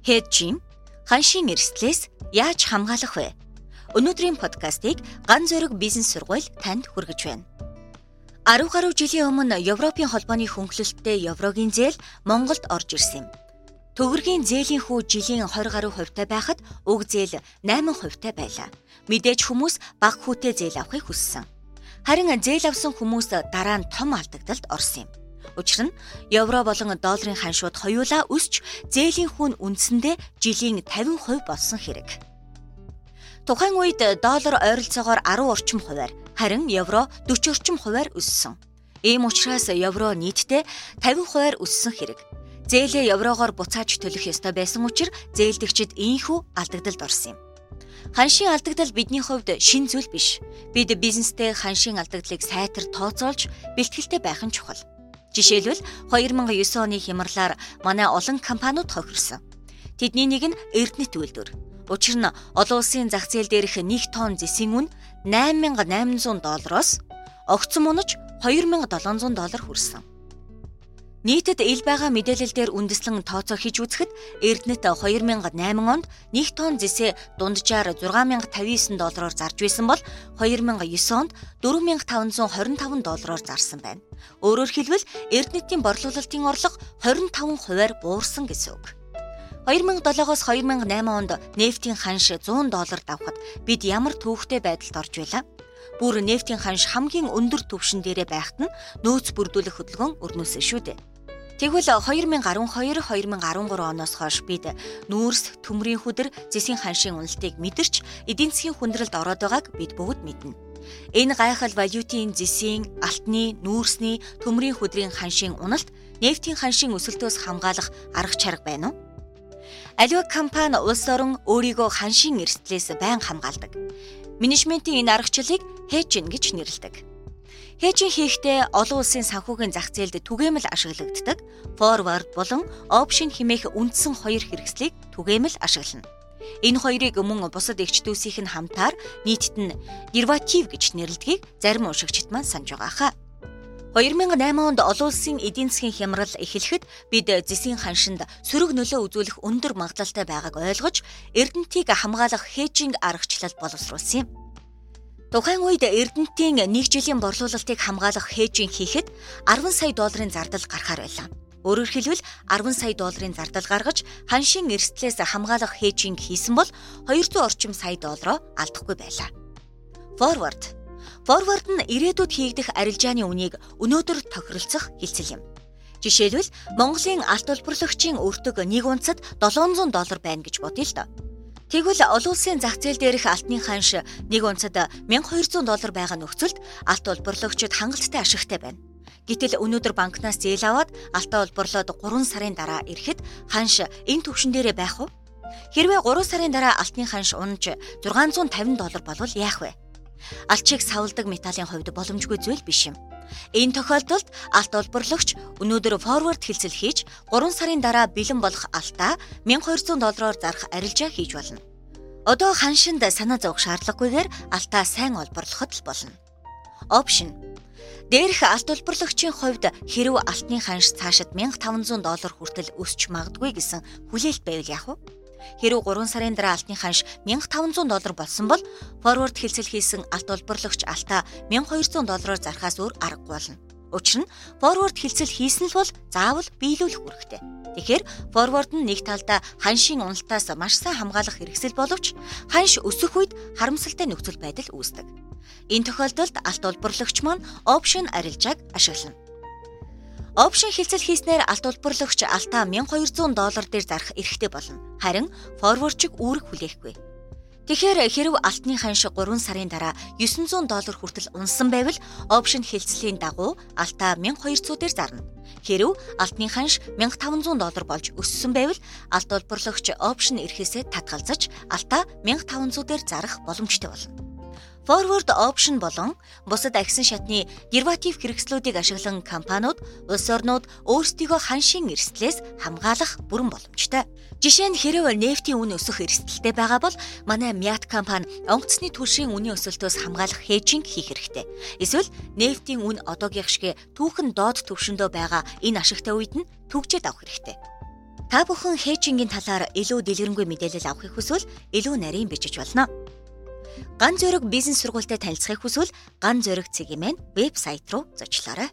Hedging ханшийн эрсдлээс яаж хамгаалах вэ? Өнөөдрийн подкастыг Ган зөрөг бизнес сургууль танд хүргэж байна. 10 гаруй жилийн өмнө Европын холбооны хөнгөлөлттэй еврогийн зээл Монголд орж ирсэн юм. Төгрөгийн зээлийн хүү жилийн 20 гаруй хувьтай байхад уг зээл 8 хувьтай байлаа. Мэдээж хүмүүс бага хүүтэй зээл авахыг хүссэн. Харин зээл авсан хүмүүс дараа нь том алдагдалд орсон юм. Учир нь евро болон долларын ханшууд хоёулаа өсч зээлийн хүн үндсэндээ жилийн 50% болсон хэрэг. Тухайн үед доллар ойролцоогоор 10 орчим хувиар харин евро 40 орчим хувиар өссөн. Ийм учраас евро нийтдээ 50 хувиар өссөн хэрэг. Зээлээ еврогоор буцааж төлөх ёстой байсан учраас зээлдэгчид ийхүү алдагдалд орсон юм. Ханшийн алдагдал бидний хувьд шин зүйл биш. Бид бизнестэй ханшийн алдагдлыг сайтар тооцоолж бэлтгэлтэй байх нь чухал. Жишээлбэл 2009 оны хямралаар манай олон компаниуд хохирсон. Тэдний нэг нь Эрдэнэт үйлдвэр. Учир нь олон улсын зах зээл дээрх 1 тонн зэсийн үн 8800 доллароос огцон мунаж 2700 доллар хүрсэн. Нийтэд ил байгаа мэдээлэлдээр үндэслэн тооцоо хийж үзэхэд Эрдэнэт 2008 онд 1 тонн зэсээ дунджаар 6059 доллараар зарж байсан бол 2009 онд 4525 доллараар зарсан байна. Өөрөөр хэлбэл Эрдэнэтийн борлуулалтын орлого 25 хувиар буурсан гэсэн үг. 2007-оос 2008 онд нефтийн ханш 100 доллар давхад бид ямар төвөгтэй байдалд орж байлаа? Бүр нефтийн ханш хамгийн өндөр түвшин дээрээ байхад нь нөөц бүрдүүлэх хөдөлгөөн өрнөсөн шүү дээ. Тэгвэл 2012 2013 оноос хойш бид нүүрс, төмрийн хүдэр, зэсийн ханшийн үнэлтийг мэдэрч эдийн засгийн хүндрэлд ороод байгааг бид бүгд мэднэ. Энэ гайхал валютын зэсийн, алтны, нүүрсний, төмрийн хүдрийн ханшийн уналт нефтийн ханшийн өсөлтөөс хамгаалах арга чарга байна уу? Аливаа компани улс орон өөрийгөө ханшийн эрсдлээс байн хамгаалдаг. Менежментийн энэ аргачлалыг хедж гэж нэрлэдэг. Хээжин хийхдээ олон улсын санхүүгийн зах зээлд түгээмэл ашиглагддаг. Forward болон option хэмээх үндсэн хоёр хэрэгслийг түгээмэл ашиглана. Энэ хоёрыг мөн бусад эгчдүүсийн хамтаар нийтд нь дериватив гэж нэрлэдгийг зарим уншигчид маань санаж байгаа хаа. 2008 онд олон улсын эдийн засгийн хямрал эхлэхэд бид зэсийн ханшинд сөрөг нөлөө үзүүлэх өндөр магадлалтай байгааг ойлгож эрдэнтийг хамгаалах хежинг аргачлал боловсруулсан юм. Тухайн үед Эрдэнэтийн 1 жилийн борлуулалтыг хамгаалах хээжинг хийхэд 10 сая долларын зардал гарахаар байлаа. Өөрөөр хэлбэл 10 сая долларын зардал гаргаж ханшийн эрсдлээс хамгаалах хээжинг хийсэн бол 200 орчим сая доллароо алдахгүй байлаа. Forward. Forward нь ирээдүйд хийгдэх арилжааны үнийг өнөөдөр тохиролцох хэлцэл юм. Жишээлбэл Монголын алт улбарлагчийн өртөг 1 унцад 700 доллар байна гэж бодъё л доо. Тэгвэл олон улсын зах зээл дээрх алтны ханш 1 унцад 1200 доллар байгаа нөхцөлд алт улборлагчид хангалттай ашигтай байна. Гэтэл өнөөдөр банкнаас зээл аваад алтаа улборлоод 3 сарын дараа ирэхэд ханш энэ түвшин дээрээ байх уу? Хэрвээ 3 сарын дараа алтны ханш унаж 650 доллар болвол яах вэ? Алчийг савладаг металлын хувьд боломжгүй зүйл биш юм. Энэ тохиолдолд алт олборлогч өнөөдөр форвард хэлцэл хийж 3 сарын дараа бэлэн болох алтаа 1200 доллараар зарах арилжаа хийж болно. Одоо ханшинд санаа зовох шаардлагагүйгээр алтаа сайн олборлоход л болно. Option Дээрх алт улбарлагчийн хувьд хэрв алтны ханш цаашид 1500 доллар хүртэл өсч магадгүй гэсэн хүлээлт байвал яах вэ? Хэрв 3 сарын дараа алтны ханш 1500 доллар болсон бол форвард хэлцэл хийсэн алт улбарлагч алтаа 1200 доллараар зархаас өөр аргагүй болно. Учир нь форвард хэлцэл хийсэн л бол заавал биелүүлэх үүрэгтэй. Тэгэхээр форвард нь нэг талдаа ханшийн уналтаас маш сайн хамгаалах хэрэгсэл боловч ханш өсөх үед харамсалтай нөхцөл байдал үүсдэг. Энэ тохиолдолд алт улбарлагч маань опшн арилжааг ашиглана. Опшн хилцэл хийснээр алт улбарлагч алтаа 1200 доллар дээр зарах эрхтэй болно. Харин форвардчиг үүрэг хүлээхгүй. Тэгэхээр хэрв алтны ханш 3 сарын дараа 900 доллар хүртэл унсан байвал опшн хилцлийн дагуу алтаа 1200 дээр зарна. Хэрв алтны ханш 1500 доллар болж өссөн байвал алт улбарлагч опшн эрхээсээ татгалзаж алтаа 1500 дээр зарах боломжтой болно. Forward option болон бусад агсан шатны дериватив хэрэгслүүдийг ашиглан компаниуд улс орнууд өөрсдийгөө ханшийн эрсдлээс хамгаалах бүрэн боломжтой. Жишээ нь хэрэг нефтийн үн өсөх эрсдэлтэй байгаа бол манай Miat компани онгоцны түлшийн үнийн өсөлтөөс хамгаалах хежинг хийх хэрэгтэй. Эсвэл нефтийн үн одоогийн шиг түүхэн доод түвшиндөө байгаа энэ ашигтай үед нь түгжээд авах хэрэгтэй. Та бүхэн хээжингийн талаар илүү дэлгэрэнгүй мэдээлэл авахыг хүсвэл илүү нарийн бичиж болно. Ган зөрөг бизнес сургуультай танилцахыг хүсвэл Ган зөрөг цэгийн маань вебсайт руу зочлоорой.